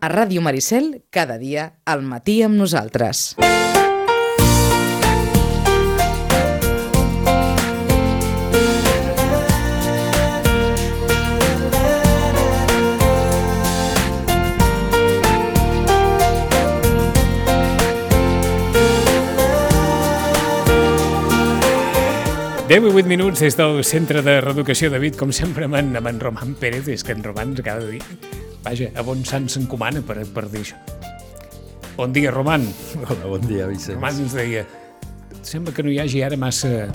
A Ràdio Maricel, cada dia, al matí amb nosaltres. Deu i vuit minuts des del Centre de Reeducació David, com sempre amb en, amb en Roman Pérez, és que en Roman cada dia... Vaja, a bon sant s'encomana per, per dir això. Bon dia, Roman. Hola, bon dia, Vicenç. Roman ens deia, sembla que no hi hagi ara massa...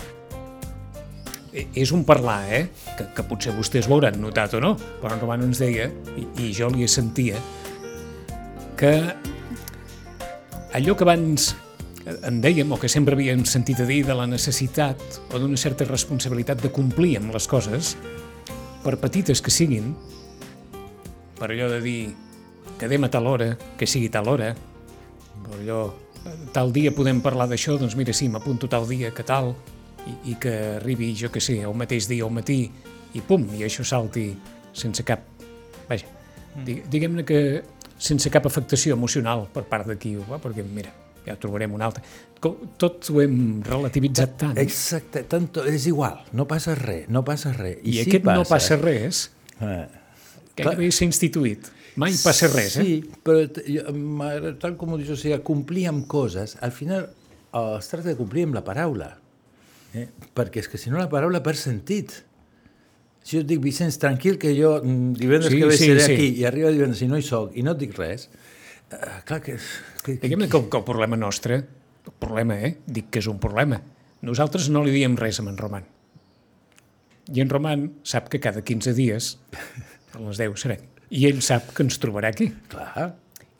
Eh, És un parlar, eh? Que, que potser vostès ho hauran notat o no, però en Roman ens deia, i, i jo li sentia, que allò que abans en dèiem, o que sempre havíem sentit a dir, de la necessitat o d'una certa responsabilitat de complir amb les coses, per petites que siguin, per allò de dir quedem a tal hora, que sigui tal hora, per allò, tal dia podem parlar d'això, doncs mira, sí, m'apunto tal dia, que tal, i, i que arribi, jo que sé, el mateix dia al matí, i pum, i això salti sense cap... Vaja, di- diguem-ne que sense cap afectació emocional per part va, perquè mira, ja trobarem un altre. Tot ho hem relativitzat tant. Exacte, tanto, és igual, no passa res, no passa res. I, sí aquest no passa res, Eh, gairebé s'ha instituït. Mai passa res, eh? Sí, però t- jo- m'agrada, tal com ho dius, o sigui, complir amb coses, al final eh, es tracta de complir amb la paraula. Eh? Perquè és que si no la paraula perd sentit. Si jo et dic, Vicenç, tranquil, que jo mm, divendres Sí, que ve sí, seré sí. aquí, i arriba divendres i no hi soc, i no et dic res, eh, clar que... que, que Diguem-ne que, que el problema nostre, el problema, eh? Dic que és un problema. Nosaltres no li diem res a en Roman. I en Roman sap que cada 15 dies, a les 10 serem. I ell sap que ens trobarà aquí. Clar,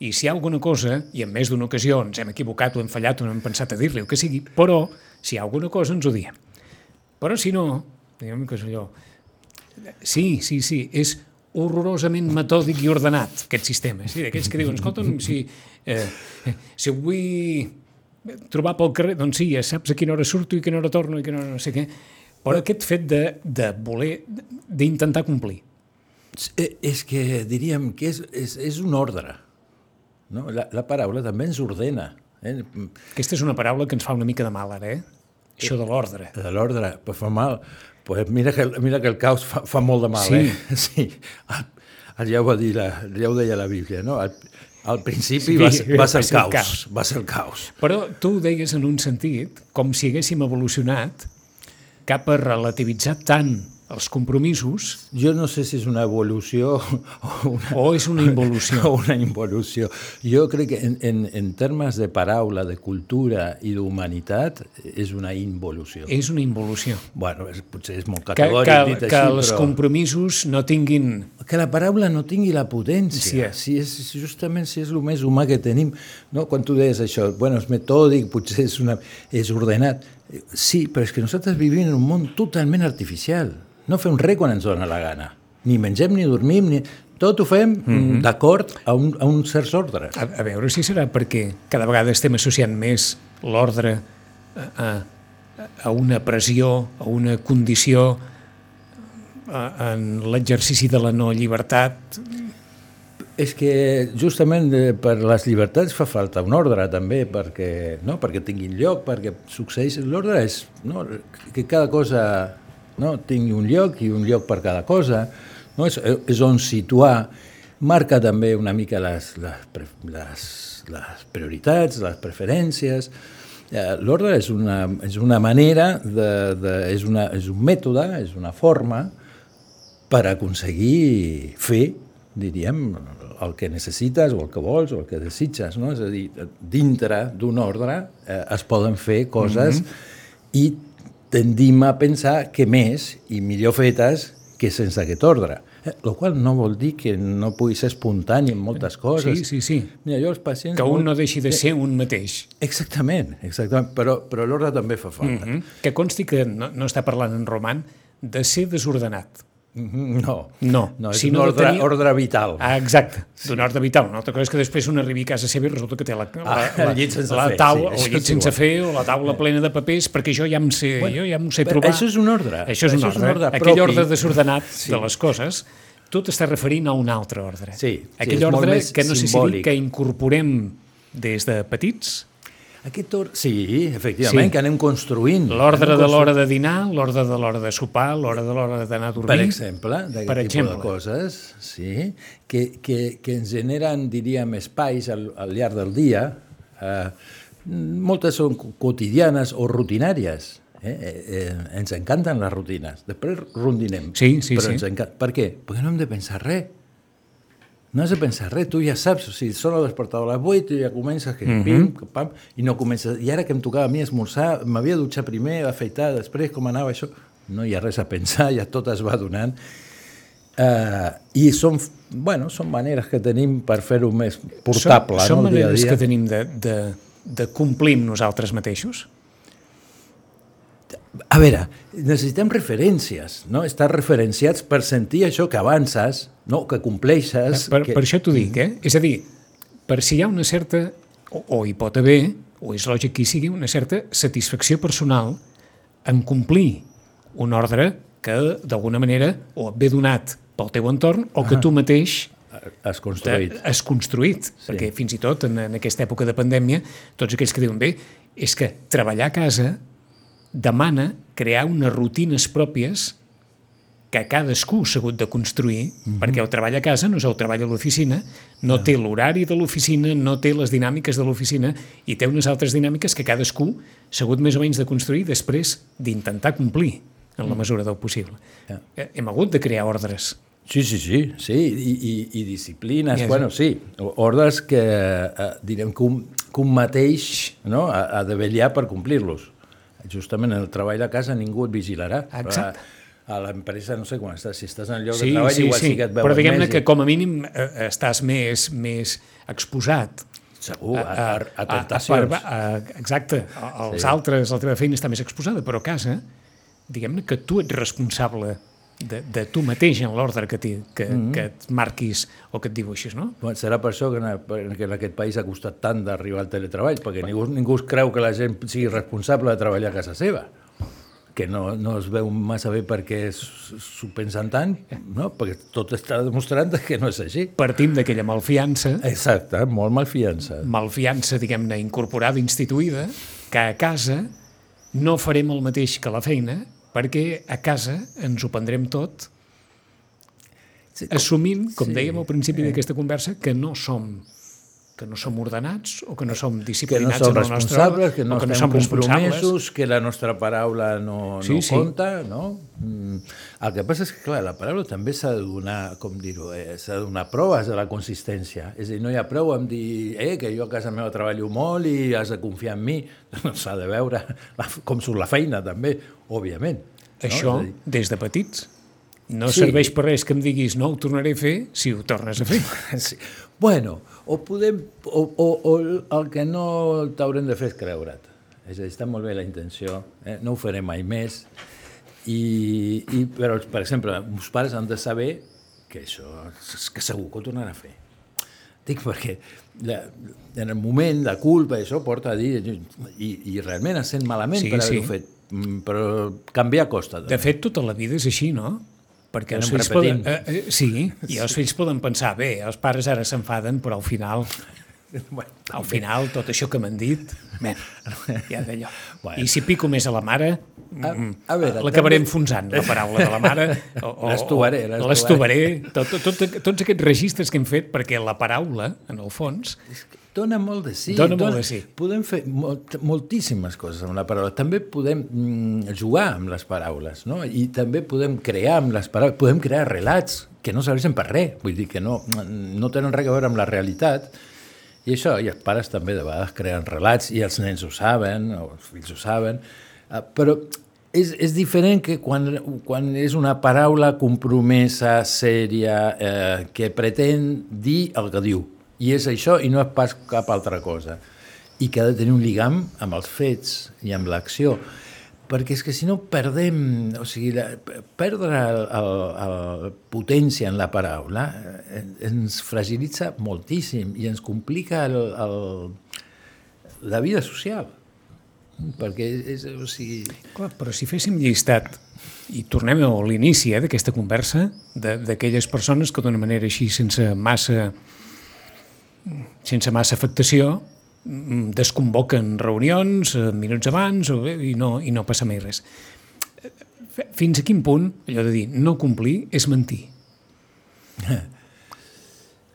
I si hi ha alguna cosa, i en més d'una ocasió ens hem equivocat o hem fallat o no hem pensat a dir-li el que sigui, però si hi ha alguna cosa ens ho diem. Però si no, diguem que és allò... Sí, sí, sí, és horrorosament metòdic i ordenat, aquest sistema. Sí, d'aquells que diuen, escolta'm, si, eh, si vull trobar pel carrer, doncs sí, ja saps a quina hora surto i a quina hora torno i a quina hora no sé què. Però aquest fet de, de voler, d'intentar complir. Eh, És que diríem que és, és, és un ordre. No? La, la paraula també ens ordena. Eh? Aquesta és una paraula que ens fa una mica de mal ara, eh? Això de l'ordre. De l'ordre, pues fa mal. Pues mira, que, mira que el caos fa, fa molt de mal, Sí. eh? Sí. El, ja, ho va dir la, ja ho deia la Bíblia, no? Al, al principi Sí, va, ser, va ser el va ser el caos. caos. Va ser el caos. Però tu ho deies en un sentit, com si haguéssim evolucionat cap a relativitzar tant els compromisos Jo no sé si és una evolució o una, o és una involució. o una involució. Jo crec que en, en, en termes de paraula, de cultura i d'humanitat és una involució. És una involució. Bueno, és, potser és molt Que, categòric que, dit que així, els però... compromisos no tinguin... que la paraula no tingui la potència, Sí, eh? si és justament si és el més humà que tenim. No? Quan tu deies això, bueno, és metòdic, potser és, una, és ordenat. Sí, però és que nosaltres vivim en un món totalment artificial. No fem res quan ens dona la gana. Ni mengem, ni dormim, ni... Tot ho fem mm -hmm. d'acord a, un, a uns certs ordres. A, a veure si serà perquè cada vegada estem associant més l'ordre a, a, a una pressió, a una condició, a, en l'exercici de la no llibertat. És que justament eh, per les llibertats fa falta un ordre també perquè, no? perquè tinguin lloc, perquè succeeix... L'ordre és no? que cada cosa no? tingui un lloc i un lloc per cada cosa, no? és, és on situar, marca també una mica les, les, les, les prioritats, les preferències. Eh, L'ordre és, una, és una manera, de, de, és, una, és un mètode, és una forma per aconseguir fer, diríem, el que necessites o el que vols o el que desitges, no? És a dir, dintre d'un ordre eh, es poden fer coses i tendim a pensar que més i millor fetes que sense aquest ordre. Eh, el qual no vol dir que no pugui ser espontani en moltes coses. Sí, sí, sí. Mira, jo els pacients... Que un molt- no deixi de ser un mateix. Exactament, exactament. Però, però l'ordre també fa falta. Mm -hmm. Que consti que no, no està parlant en roman de ser desordenat. Mhm, No, No, no és sinó un ordre, tenir- ordre vital. Ah, exacte, sí. d'un ordre vital. Una altra cosa és que després un arribi a casa seva i resulta que té la, la, Ah, la, llit sense la fer, taula, sí, o llit sense fer, o la taula plena de papers, perquè jo ja em sé, Bueno, jo ja m'ho sé trobar. això és un ordre. Això és un Això és un ordre. ordre Aquell ordre desordenat sí. de les coses tu t'estàs referint a un altre ordre. Sí, sí, Aquell ordre que no sé si simbòlic. que incorporem des de petits, Aquest or... Sí, efectivament, Sí. que anem construint. l'ordre de l'hora de dinar, l'ordre de l'hora de sopar, l'hora de l'hora d'anar a dormir. Per exemple, d'aquest Per tipus exemple. de coses, sí, que, que, que ens generen, diríem, espais al, al llarg del dia. Eh, moltes són quotidianes o rutinàries. Eh? Eh, eh, ens encanten les rutines. Després rondinem. Sí, sí, però sí. Ens encanta. Per què? Perquè no hem de pensar res. No has de pensar res, tu ja saps, o sigui, sona el despertador a les 8 i ja comences que Mhm. pim, que pam, i no comences... I ara que em tocava a mi esmorzar, m'havia de dutxar primer, afeitar, després com anava això, no hi ha res a pensar, ja tot es va donant. Uh, I són, bueno, són maneres que tenim per fer-ho més portable, són, són no, dia a maneres dia. que tenim de, de, de complir amb nosaltres mateixos? A veure, necessitem referències, no? Estar referenciats per sentir això que avances, no? que compleixes... Per, que... per això t'ho dic, eh? És a dir, per si hi ha una certa, o, o hi pot haver, o és lògic que hi sigui, una certa satisfacció personal en complir un ordre que d'alguna manera o et ve donat pel teu entorn o que tu mateix Has construït. has construït, sí. perquè fins i tot en, en aquesta època de pandèmia, tots aquells que diuen bé, és que treballar a casa demana crear unes rutines pròpies que cadascú s'ha hagut de construir, mm -hmm. perquè el treball a casa no és el treball a l'oficina, no té l'horari de l'oficina, no té les dinàmiques de l'oficina i té unes altres dinàmiques que cadascú s'ha hagut més o menys de construir després d'intentar complir en la mesura del possible. Ja. Eh, Hem hagut de crear ordres. Sí, sí, sí, sí, i, i, i disciplines, Ja, bueno, sí, ordres que, eh, direm, que un, que un mateix no, ha, ha de vetllar per complir-los. Justament en el treball a casa ningú et vigilarà. però Exacte. A, a l'empresa, no sé quan estàs, si estàs en el lloc Sí, de treball, sí, igual sí, sí que et veuen però diguem-ne que com a mínim eh, estàs més, més exposat Segur, a, a, a tentacions. A, a, a, exacte, a- Sí. sí. altres, la teva feina està més exposada, però a casa, diguem-ne que tu ets responsable de, de tu mateix en l'ordre que, t'hi- que, mm -hmm. que et marquis o que et dibuixis, no? Bueno, serà per això que en, que en aquest país ha costat tant d'arribar al teletreball, perquè ningú, ningú es creu que la gent sigui responsable de treballar a casa seva que no, no es veu massa bé perquè s'ho pensen tant, no? perquè tot està demostrant que no és així. Partim d'aquella malfiança, Exacte, molt malfiança. malfiança, diguem-ne, incorporada, instituïda, que a casa no farem el mateix que la feina, perquè a casa ens ho prendrem tot assumint, com sí, dèiem al principi eh. d'aquesta conversa, que no som que no som ordenats o que no som que no disciplinats som en el nostre responsables, que no que no som compromesos, que la nostra paraula no, Sí, no sí. compta, no? Mm. El que passa és que, clar, la paraula també s'ha de donar, com dir-ho, eh, s'ha de donar proves de la consistència. És a dir, no hi ha prou amb dir eh, que jo a casa meva treballo molt i has de confiar en mi. No, s'ha de veure la, com surt la feina, també, òbviament. Això, No? Dir, des de petits, no Sí. serveix per res que em diguis no ho tornaré a fer si ho tornes a fer. Sí. Bueno, o podem, o, o, o el que no t'haurem de fer és creure't. És a dir, està molt bé la intenció, eh? no ho faré mai més, i, i, però, per exemple, els pares han de saber que això, és que segur que ho tornarà a fer. Dic perquè la, en el moment de culpa això porta a dir i, i realment es sent malament Sí, per haver-ho sí. fet, Mm, però canviar costa. De fet, tota la vida és així, no? Perquè els anem fills poden, eh, eh, sí, i els fills poden pensar, bé, els pares ara s'enfaden, però al final, Bueno, al final, tot això que m'han dit, bé, ja d'allò. Bueno. I si pico més a la mare, A- mm, l'acabaré també- enfonsant, la paraula de la mare. L'estovaré. L'estovaré. Tot, tot, tot, tots aquests registres que hem fet, perquè la paraula, en el fons, Dona molt de sí. Dona molt de sí. Podem fer molt, moltíssimes coses amb la paraula. També podem mm, jugar amb les paraules, no? I també podem crear amb les paraules, podem crear relats que no serveixen per res, vull dir que no, no tenen res a veure amb la realitat. I això, i els pares també de vegades creen relats, i els nens ho saben, o els fills ho saben, eh, però és, és diferent que quan, quan és una paraula compromesa, sèria, eh, que pretén dir el que diu. I és això i no és pas cap altra cosa. I que ha de tenir un lligam amb els fets i amb l'acció. Perquè és que si no perdem, o sigui, la, perdre el potència en la paraula eh, ens fragilitza moltíssim i ens complica el, el, la vida social. perquè és, o sigui... Clar, però si féssim llistat i tornem a l'inici eh, d'aquesta conversa d'aquelles persones que d'una manera així sense massa sense massa afectació desconvoquen reunions eh, minuts abans o, bé, i, no, i no passa mai res. Eh, Fins a quin punt, allò de dir no complir és mentir?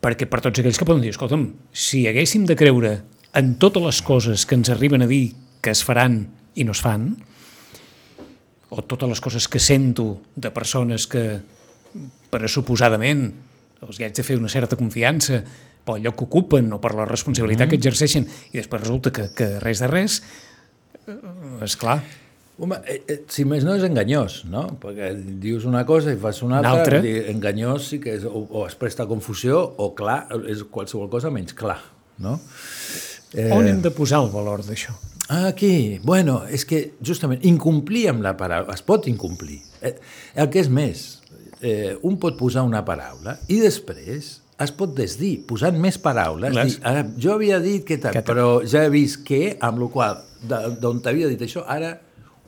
Perquè per tots aquells que poden dir, escolta'm, si haguéssim de creure en totes les coses que ens arriben a dir que es faran i no es fan, o totes les coses que sento de persones que pressuposadament els hi haig de fer una certa confiança pel lloc que ocupen o per la responsabilitat que exerceixen i després resulta que, que res de res, és clar, Home, eh, eh, si més no és enganyós, no? Perquè dius una cosa i fas una altra, altra. dir, enganyós sí que és, o, o es presta confusió, o clar, és qualsevol cosa menys clar, no? eh... on hem de posar el valor d'això? Aquí, bueno, és que justament incomplir amb la paraula, es pot incomplir. Eh, el que és més, eh, un pot posar una paraula i després es pot desdir, posant més paraules, dir, ara, jo havia dit que tal, Que però ja he vist que, amb la qual d'on t'havia dit això, ara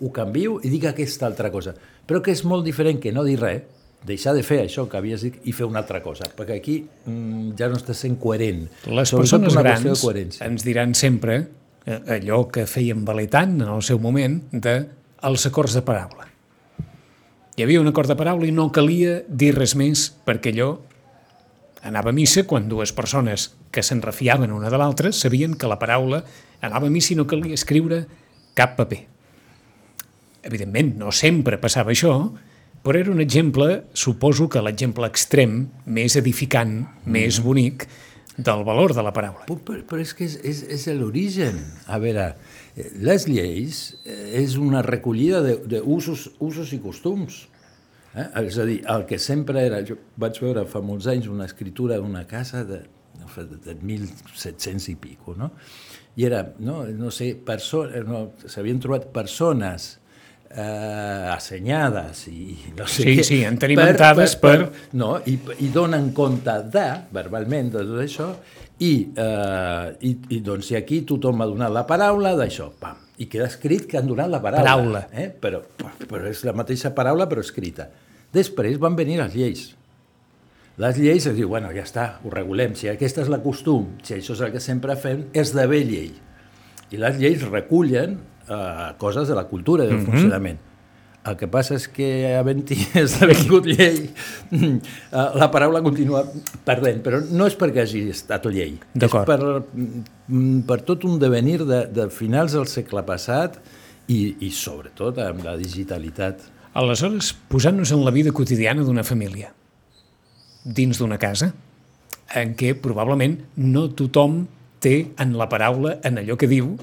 ho canvio i dic aquesta altra cosa. Però que és molt diferent que no dir res, deixar de fer això que havies dit i fer una altra cosa, perquè aquí mm, ja no estàs sent coherent. Les Sobretot persones grans ens diran sempre eh, allò que feien valer tant en el seu moment de els acords de paraula. Hi havia un acord de paraula i no calia dir res més perquè allò anava a missa quan dues persones que se'n refiaven una de l'altra sabien que la paraula anava a missa i no calia escriure cap paper. Evidentment, no sempre passava això, però era un exemple, suposo que l'exemple extrem, més edificant, més bonic, del valor de la paraula. Però, però, però és que és, és, és l'origen. A veure, eh, les lleis eh, és una recollida d'usos usos i costums. Eh? És a dir, el que sempre era... Jo vaig veure fa molts anys una escritura d'una casa de, de, de 1700 i pico, no? I era, no, no sé, persones, no, s'havien trobat persones eh, assenyades i no sé Sí, què, sí, entenimentades per- no, i, i donen compte de, verbalment, de tot això, i, eh, i, i doncs i aquí tothom ha donat la paraula d'això, pam, i queda escrit que han donat la paraula. Paraula. Eh? Però, però és la mateixa paraula però escrita. Després van venir les lleis. Les lleis es diu, bueno, ja està, ho regulem, si aquesta és la costum, si això és el que sempre fem, esdevé llei. I les lleis recullen eh, coses de la cultura i del funcionament. El que passa és que havent-hi esdevingut llei, eh, la paraula continua perdent, però no és perquè hagi estat llei. És per, mm, per tot un devenir de, de finals del segle passat i, i sobretot amb la digitalitat. Aleshores, posant-nos en la vida quotidiana d'una família, dins d'una casa, en què probablement no tothom té en la paraula, en allò que diu,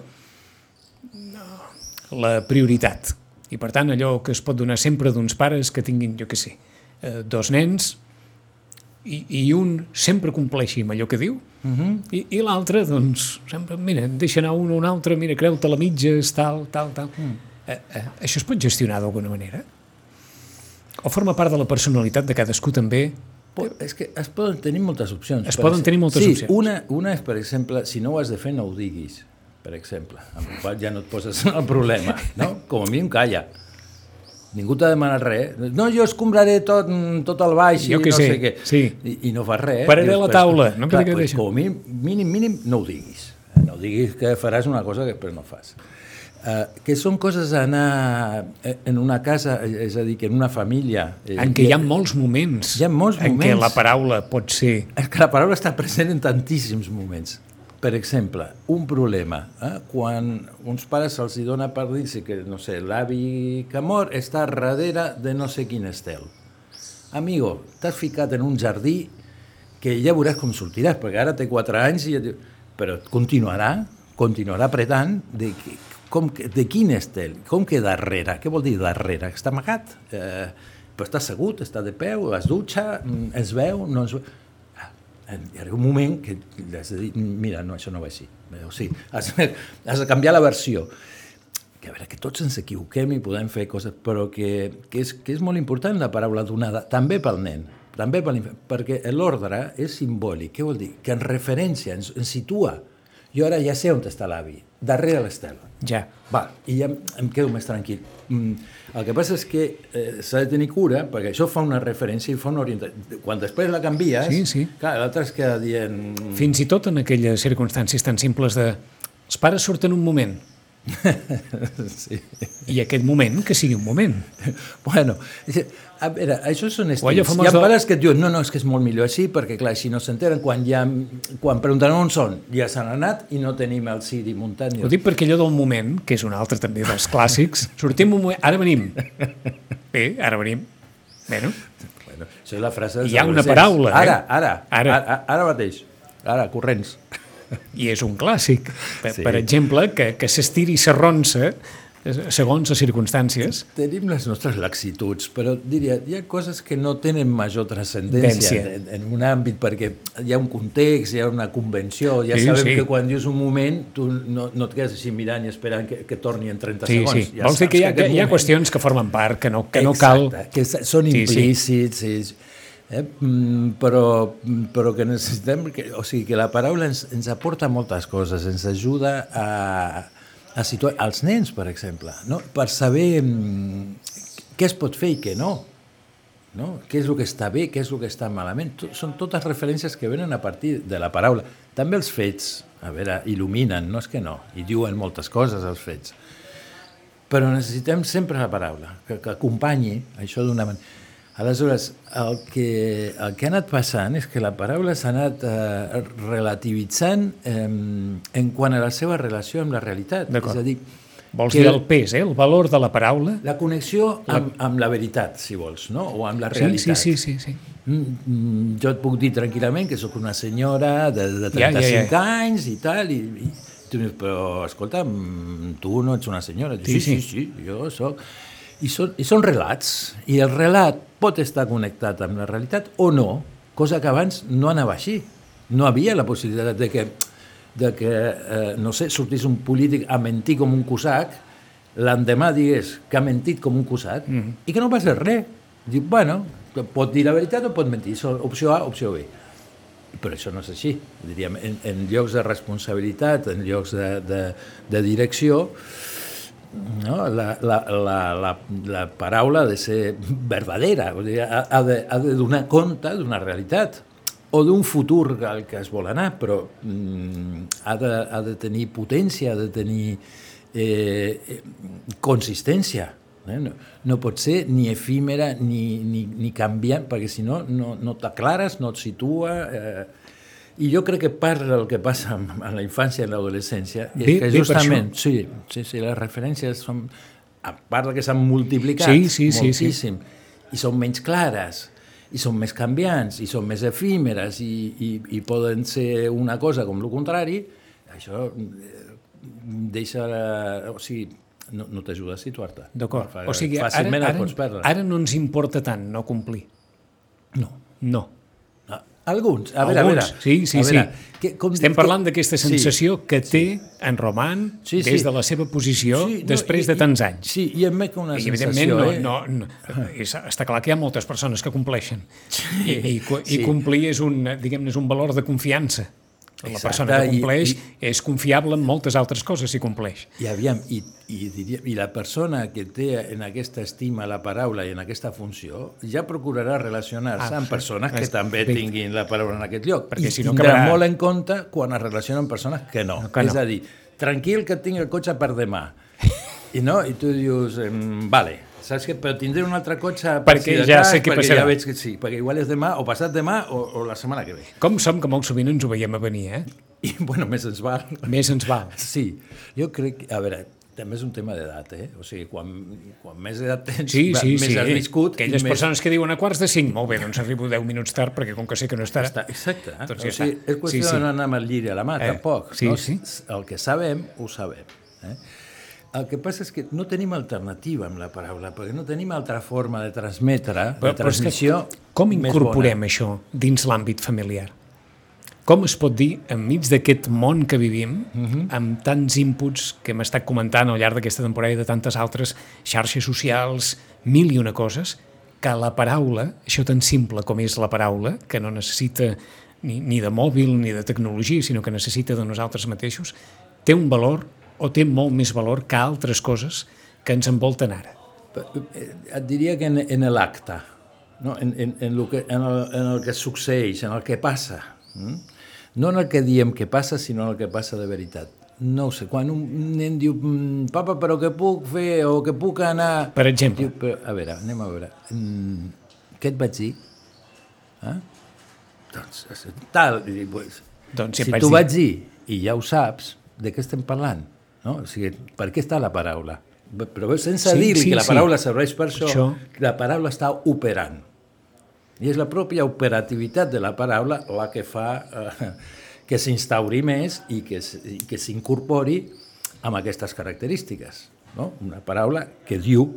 la prioritat. I per tant, allò que es pot donar sempre d'uns pares que tinguin, jo què sé, eh, dos nens i, i un sempre compleixi amb allò que diu uh -huh. i, i l'altre, doncs, sempre, mira, deixa anar un o un altre, mira, creu-te la mitges, tal, tal, tal. Mm. Eh, eh, això es pot gestionar d'alguna manera? O forma part de la personalitat de cadascú també? És que es poden tenir moltes opcions. Es poden tenir moltes sí, opcions. Una, una és, per exemple, si no ho has de fer, no ho diguis, per exemple. Amb el qual ja no et poses en el problema, no? Com a mínim calla. Ningú t'ha demanat res. No, jo escombraré tot, tot el baix Jo i no sé, sé què. sí. I, I no fas res. Pararé la taula, no Clar, pues, com a mínim, mínim, mínim, no ho diguis. Eh, No diguis que faràs una cosa que després no fas. Uh, que són coses a anar eh, en una casa, és a dir, que en una família... En què hi ha molts moments Hi ha molts en què moments. la paraula pot ser... És que la paraula està present en tantíssims moments. Per exemple, un problema, eh? quan uns pares se'ls dona per dir que, no sé, l'avi que mor està darrere de no sé quin estel. Amigo, t'has ficat en un jardí que ja veuràs com sortiràs, perquè ara té 4 anys i... Però continuarà, continuarà apretant de, com, de quin estel, com que darrere, què vol dir darrere? Està amagat? Eh, però està assegut, està de peu, es dutxa, mm, es veu, no es veu... Hi ha un moment que has de dir, mira, no, això no va així. O sigui, has, has de canviar la versió. Que a veure, que tots ens equivoquem i podem fer coses, però que, que, és, que és molt important la paraula donada, també pel nen, també per perquè l'ordre és simbòlic. Què vol dir? Que en referència, ens, ens situa. Jo ara ja sé on està l'avi, darrere l'estel. Ja. Va, i ja em quedo més tranquil. Mm, el que passa és que eh, s'ha de tenir cura, perquè això fa una referència i fa una orientació. Quan després la canvies, Sí, sí. clar, l'altre es queda dient... Fins i tot en aquelles circumstàncies tan simples de els pares surten un moment sí. i aquest moment que sigui un moment. Bueno, a veure, això són estils. famós Hi ha de- pares que et diuen, no, no, és que és molt millor així, perquè clar, així no s'enteren, quan, ja, quan pregunten on són, ja s'han anat i no tenim el CD muntat. Ho dic perquè allò del moment, que és un altre també dels clàssics, sortim un moment, ara venim. Bé, ara venim. Bueno, Bueno, això és la frase Hi ha una paraula, eh? Ara, ara, Ara. ara, ara, ara mateix. Ara, corrents. I és un clàssic. Per, Sí. per exemple, que, que s'estiri i s'arronsa eh, segons les circumstàncies. Tenim les nostres laxituds, però diria, hi ha coses que no tenen major transcendència Dència. en, en un àmbit, perquè hi ha un context, hi ha una convenció, ja Sí, sabem sí. que quan dius un moment tu no, no et quedes així mirant i esperant que, que torni en 30 Sí, segons. sí. Vols dir que hi ha, que hi ha moment- qüestions que formen part, que no, que no cal... Que són Sí, sí. implícits, sí. Eh? Mm, però, però que necessitem... Que, o sigui, que la paraula ens, ens aporta moltes coses, ens ajuda a, a situar... Els nens, per exemple, no? per saber mm, què es pot fer i què no. No? Què és el que està bé, què és el que està malament. Tot, són totes referències que venen a partir de la paraula. També els fets, a veure, il·luminen, no és que no, i diuen moltes coses els fets però necessitem sempre la paraula, que, que acompanyi això d'una manera. Aleshores, el que, el que ha anat passant és que la paraula s'ha anat eh, relativitzant eh, en quant a la seva relació amb la realitat. És a dir, Vols dir el pes, eh? el valor de la paraula? la connexió amb, amb la veritat, si vols, no? o amb la Sí, realitat. sí, sí, sí, sí. Mm, mm, jo et puc dir tranquil·lament que sóc una senyora de, de Ja, 35 ja, ja. anys i tal, i, i tu dius, però escolta, tu no ets una senyora. Sí, sí, sí, sí, sí, jo sóc... I són, I són relats, i el relat pot estar connectat amb la realitat o no, cosa que abans no anava així. No havia la possibilitat de que, de que eh, no sé, sortís un polític a mentir com un cosac, l'endemà digués que ha mentit com un cosac mm -hmm. i que no passa res. Diu, bueno, pot dir la veritat o pot mentir, so, opció A, opció B. Però això no és així. Diríem, en, en llocs de responsabilitat, en llocs de, de, de direcció, no? la, la, la, la, la paraula ha de ser verdadera, vull dir, ha, ha, de, ha de donar compte d'una realitat o d'un futur al que es vol anar, però mm, ha, de, ha de tenir potència, ha de tenir eh, eh, consistència. Eh? No, no pot ser ni efímera ni, ni, ni canviant, perquè si no, no, no t'aclares, no et situa... Eh, i jo crec que part del que passa en, la infància i l'adolescència és que justament, sí, sí, sí, les referències són, a part de que s'han multiplicat Sí, sí, sí, sí. moltíssim, i són menys clares, i són més canviants, i són més efímeres, i, i, i poden ser una cosa com el contrari, això eh, deixa... O sigui, no, no t'ajuda a situar-te. D'acord. O sigui, ara, ara, perdre. ara no ens importa tant no complir. No. No. Ah, Alguns, a veure, Alguns, a veure. sí, sí, veure, sí. Que, com, Estem que- parlant d'aquesta sí. sensació que té en Roman Sí, sí. des de la seva posició Sí, no, després i- de tants anys. Sí, i em veig una I, sensació, no, eh? no, no, és, està clar que hi ha moltes persones que compleixen. I, i, i sí. complir és un, diguem és un valor de confiança. La Exacte, persona que i- compleix i- és confiable en moltes altres coses si compleix. I aviam, i, i, diria, i la persona que té en aquesta estima la paraula i en aquesta funció ja procurarà relacionar-se Ah, amb sí. persones que És- també bé. tinguin la paraula en aquest lloc. Perquè I si no tindrà acabarà- molt en compte quan es relaciona amb persones que no. Que no. És a dir, tranquil que tinc el cotxe per demà. I no, i tu dius, vale, saps què? Però tindré un altre cotxe per Perquè si ja cas, sé què perquè passarà. Ja veig que sí, perquè igual és demà, o passat demà, o, o la setmana que ve. Com som que molt sovint ens ho veiem a venir, eh? I, bueno, més ens val. Més ens val. Sí, jo crec... A veure, també és un tema d'edat, eh? O sigui, quan, quan més edat tens, Sí, sí, més sí. has viscut... Aquelles més... persones que diuen a quarts de cinc, molt bé, doncs arribo 10 minuts tard perquè com que sé que no estarà... Està, exacte. Eh? Doncs ja o sigui, està. és qüestió Sí, sí. de no anar amb el lliri a la mà, Eh, tampoc. sí, no? sí. El que sabem, ho sabem. Eh? El que passa és que no tenim alternativa amb la paraula, perquè no tenim altra forma de transmetre, de Però- però que transmissió Com incorporem bona. això dins l'àmbit familiar? Com es pot dir, enmig d'aquest món que vivim, Mhm. amb tants inputs que hem estat comentant al llarg d'aquesta temporada i de tantes altres xarxes socials, mil i una coses, que la paraula, això tan simple com és la paraula, que no necessita ni, ni de mòbil ni de tecnologia, sinó que necessita de nosaltres mateixos, té un valor o té molt més valor que altres coses que ens envolten ara. Eh, Et diria que en, en l'acte, no? en, en, en, lo que, en, el, en el que succeeix, en el que passa. Mm? No en el que diem que passa, sinó en el que passa de veritat. No ho sé, quan un nen diu "Mm, papa, però què puc fer o que puc anar... Per exemple. Diu, però, a veure, anem a veure. Mm, què et vaig dir? Eh? Doncs, tal, pues, Doncs si si t'ho dir. vaig dir i ja ho saps, de què estem parlant? No? O sigui, per què està la paraula? Però sense Sí, dir sí, que la sí. paraula serveix per això, Això. la paraula està operant. I és la pròpia operativitat de la paraula la que fa eh, que s'instauri més i que, i que s'incorpori amb aquestes característiques. No? Una paraula que diu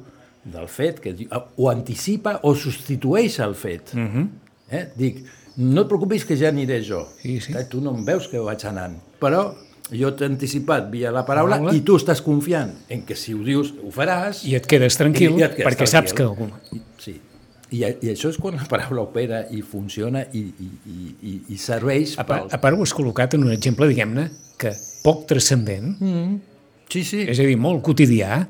del fet, que diu, o anticipa o substitueix el fet. Uh -huh. eh? Dic, no et preocupis que ja aniré jo. Sí, sí. Eh, Tu no em veus que vaig anant, però jo t'he anticipat via la paraula, Paraula. i tu estàs confiant en que si ho dius ho faràs I et quedes tranquil, I et quedes perquè saps que... tranquil. algú- I- Sí. I, I això és quan la paraula opera i funciona i, i, i, i, i serveix A part, pel... a part ho has col·locat en un exemple, diguem-ne, que poc transcendent, Sí, sí. és a dir, molt quotidià,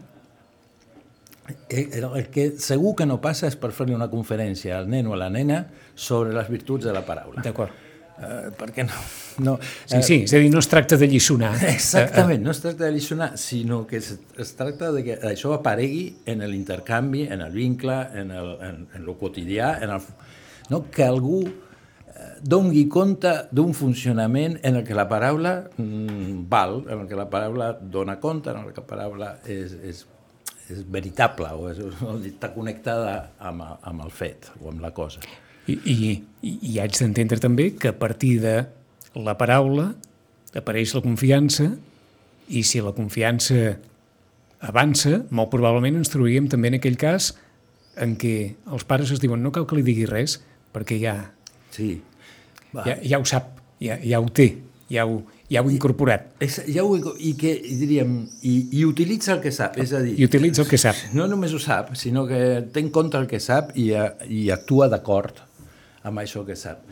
Eh, El, el que segur que no passa és per fer-li una conferència al nen o a la nena sobre les virtuts de la paraula. d'acord? Eh, perquè no... no Sí, sí, és a dir, no es tracta de lliçonar. Exactament, no es tracta de lliçonar, sinó que es, es tracta de que això aparegui en l'intercanvi, en el vincle, en el, en, en el quotidià, en el, no? que algú eh, dongui compte d'un funcionament en el que la paraula mm, val, en el que la paraula dona compte, en el que la paraula és, és, és veritable o, és, o està connectada amb, amb el fet o amb la cosa. I, i, i, haig d'entendre també que a partir de la paraula apareix la confiança i si la confiança avança, molt probablement ens trobaríem també en aquell cas en què els pares es diuen no cal que li digui res perquè ja, Sí. Va. ja, ja ho sap, ja, ja ho té, ja ho, ja ho incorporat És, ja ho, I que, diríem, i, i utilitza el que sap, és a dir... i utilitza el que sap. No només ho sap, sinó que té en compte el que sap i, i actua d'acord amb això que sap.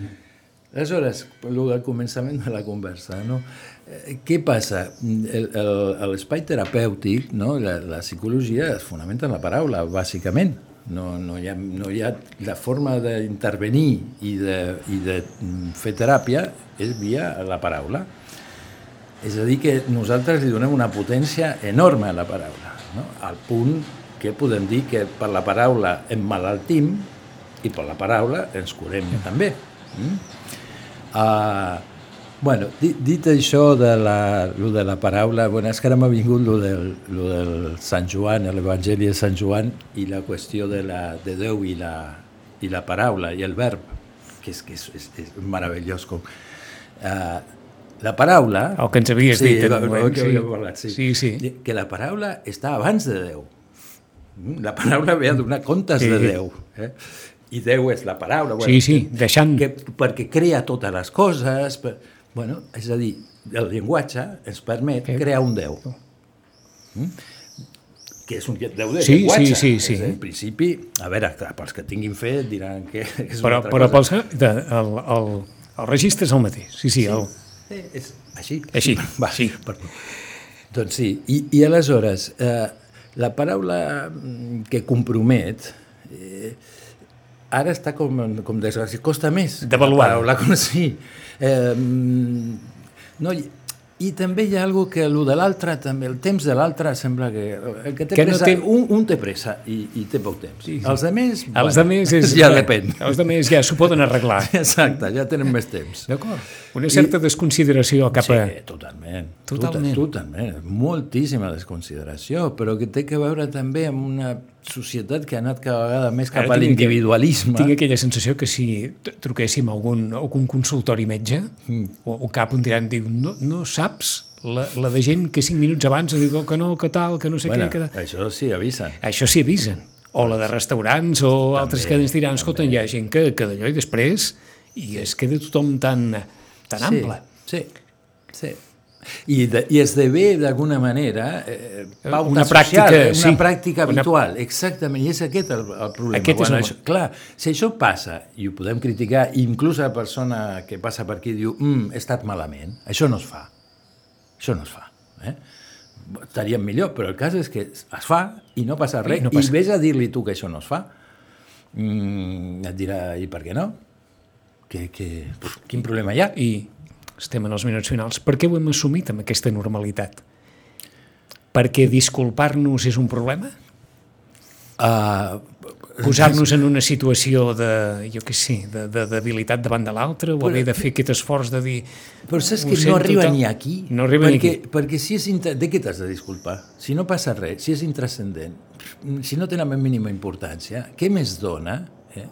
Aleshores, el del començament de la conversa, no? Eh, què passa? L'espai terapèutic, no? la, la psicologia es fonamenta en la paraula, bàsicament. No, no, hi ha, no hi ha la forma d'intervenir i, de, i de mm, fer teràpia és via la paraula. És a dir, que nosaltres li donem una potència enorme a la paraula, no? al punt que podem dir que per la paraula emmalaltim i per la paraula ens curem també. Mm? Uh, bueno, dit, dit això de la, lo de la paraula, bueno, és que ara m'ha vingut lo del, lo del Sant Joan, l'Evangeli de Sant Joan i la qüestió de, la, de Déu i la, i la paraula i el verb, que és, que és, és, és meravellós com... Uh, la paraula... El que ens havies dit en va- moment, que sí. parlat, sí. Sí, sí. Que la paraula està abans de Déu. Mm, La paraula ve a donar comptes Sí. de Déu. Eh? I Déu és la paraula. Sí, sí, deixant... Que, perquè crea totes les coses. Per, bueno, és a dir, el llenguatge ens permet Que- crear un Déu. Mm? Que és un Déu de Sí, llenguatge. sí, sí, sí. En principi, a veure, clar, pels que tinguin fet diran que és Però, una altra però cosa. pels, de, el, el, el registre és el mateix. Sí, sí, el, Sí, és així. Així, Va, sí. Perdó. Doncs sí, i, i aleshores, eh, la paraula mm, que compromet eh, ara està com, com desgràcia, costa més. Devaluada. La paraula, sí. Eh, no, i, i també hi ha algo que el de l'altre, també, el temps de l'altre sembla que... El que té Que no pressa, té- un, un té pressa i, i té poc temps. Sí, sí. Els altres, els de més és... ja depèn. Els més ja s'ho poden arreglar. Exacte, ja tenen més temps. D'acord. Una certa desconsideració cap a... Sí, totalment. Totalment. Totalment. Moltíssima desconsideració, però que té que veure també amb una societat que ha anat cada vegada més cap Ara a l'individualisme. Tinc aquella sensació que si truquéssim a algun, a algun consultori metge Mm. o, o cap on diran, diu, no, no saps la, la de gent que cinc minuts abans diu oh, que no, que tal, que no sé Bueno, què... Que... això sí, avisen. Això s'hi avisen. O la de restaurants o altres que ens diran, escolta, hi ha gent que, que d'allò i després i es queda tothom tan, tan ample. Sí, sí. I, de, i esdevé d'alguna manera eh, pauta Una social, pràctica, eh, una sí. pràctica Una- habitual, exactament, i és aquest el, el problema. Aquest és el- això, clar, si això passa, i ho podem criticar, i inclús la persona que passa per aquí diu mm, he estat malament, això no es fa. Això no es fa. Eh? Estaríem millor, però el cas és que es fa i no passa res, I no i, passa. vés a dir-li tu que això no es fa, mm, et dirà, i per què no? Que, que, quin problema hi ha? I estem en els minuts finals. Per què ho hem assumit amb aquesta normalitat? Perquè disculpar-nos és un problema? Uh, Posar-nos en una situació de, jo què sé, de, de debilitat davant de l'altre, o haver de fer aquest esforç de dir... Però saps "Ho que no arriba tant". ni aquí. No arriba perquè, ni aquí. Perquè si és... Inter... De què t'has de disculpar? Si no passa res, si és intrascendent, si no té la mínima importància, què més dona? Eh?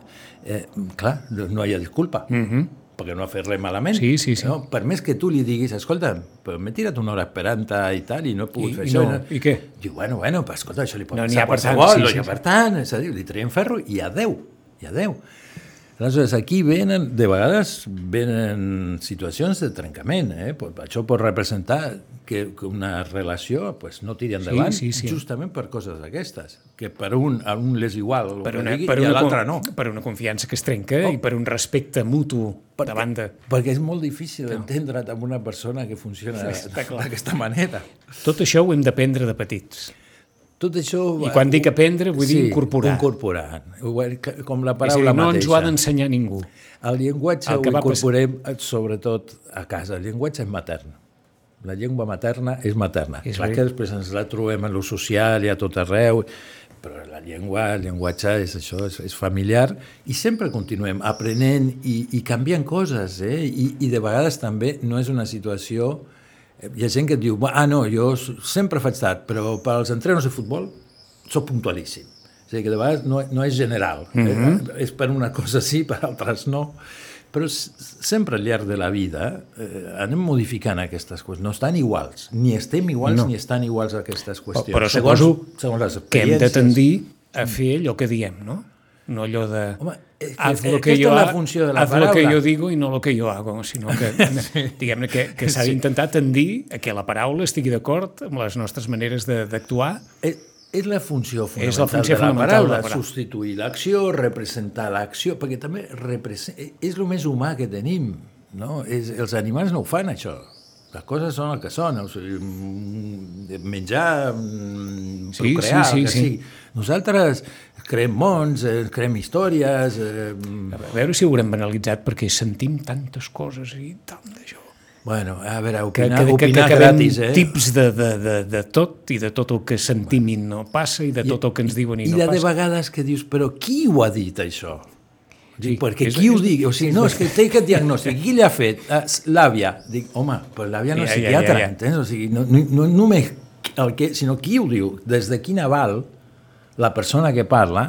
Eh, clar, no hi ha disculpa. Mm -hmm. Perquè no ha fet res malament. Sí, sí, sí. No? Per més que tu li diguis, escolta, però m'he tirat una hora esperant i tal, i no he pogut I- fer i això. no, i què? Diu, bueno, bueno, però escolta, això li pot No passar ha a per tant, qualsevol, sí, no sí, hi ha sí. per tant, és a dir, li traiem ferro i adeu, i adeu. Aleshores, aquí venen, de vegades, venen situacions de trencament. Eh? Això pot representar que, una relació pues, no tiri endavant sí, sí. justament per coses d'aquestes. Que per un, a un l'és igual el Per que una, digui, per, i a l'altre no. per una confiança que es trenca i per un respecte mutu davant de... Perquè és molt difícil entendre't amb una persona que funciona d'aquesta manera. Tot això ho hem d'aprendre de petits. Tot això... I quan dic aprendre, vull dir incorporar. incorporar. Com la paraula dir, no ens mateixa. ho ha d'ensenyar ningú. El llenguatge El ho va passar- incorporem eh, sobretot a casa. El llenguatge és matern. La llengua materna és materna. És Clar que després ens la trobem en lo social i a tot arreu, però la llengua, el llenguatge és això, és, és familiar i sempre continuem aprenent i, i canviant coses, eh? I, i de vegades també no és una situació... eh, Hi ha gent que et diu, ah, no, jo sempre faig tard, però per als entrenos de futbol sóc puntualíssim. És a dir, que de vegades no, no és general. Mm -hmm. eh? És per una cosa sí, per altres no. Però sempre al llarg de la vida eh, anem modificant aquestes coses. No estan iguals. Ni estem iguals No. ni estan iguals aquestes qüestions. Però segons, suposo segons les Que hem de tendir a fer allò que diem, no? No allò de... Home, és que haz lo que yo és la funció de la haz lo que paraula. yo digo i no lo que yo hago, sinó que, diguem-ne, que, que s'ha d'intentar tendir a que la paraula estigui d'acord amb les nostres maneres de- d'actuar És, és la funció fonamental És la funció de la fonamental paraula, de la paraula. substituir l'acció, representar l'acció, perquè també represent... és el més humà que tenim, no? És, els animals no ho fan, això. Les coses són el que són, o sigui, mm, menjar, mm, Sí, procrear, sí, sí, el que sí. sigui. Nosaltres creem mons, eh, creem històries... Eh, A veure si ho haurem banalitzat perquè sentim tantes coses i tant d'això. bueno, a veure, Que, opinar, que, que, que opinar acabem gratis, eh? tips de, de, de, de tot i de tot el que sentim i no passa i de tot el que ens diuen i, I no de, de passa. vegades que dius, però qui ho ha dit, això? Sí, Dic, perquè és- qui ho és- digui? O sigui, no, és que té aquest diagnòstic. Qui l'ha fet? Ah, L'àvia. Dic, home, però l'àvia no és Ja, ja, psiquiatra, ja, ja. entens? O sigui, no, no, no només el que, sinó qui ho diu, des de quin aval la persona que parla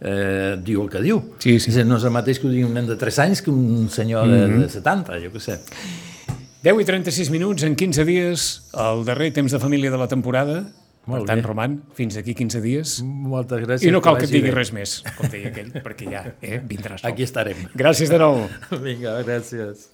eh, diu el que diu. Sí, sí. És no és el mateix que ho digui un nen de 3 anys que un senyor de, Mhm. de 70, jo què sé. 10 i 36 minuts, en 15 dies, el darrer temps de família de la temporada. Molt per tant, bé. Roman, fins aquí 15 dies. Moltes gràcies. I no cal que et digui bé. res més, com deia aquell, perquè ja eh, vindràs. Aquí estarem. Gràcies de nou. Vinga, gràcies.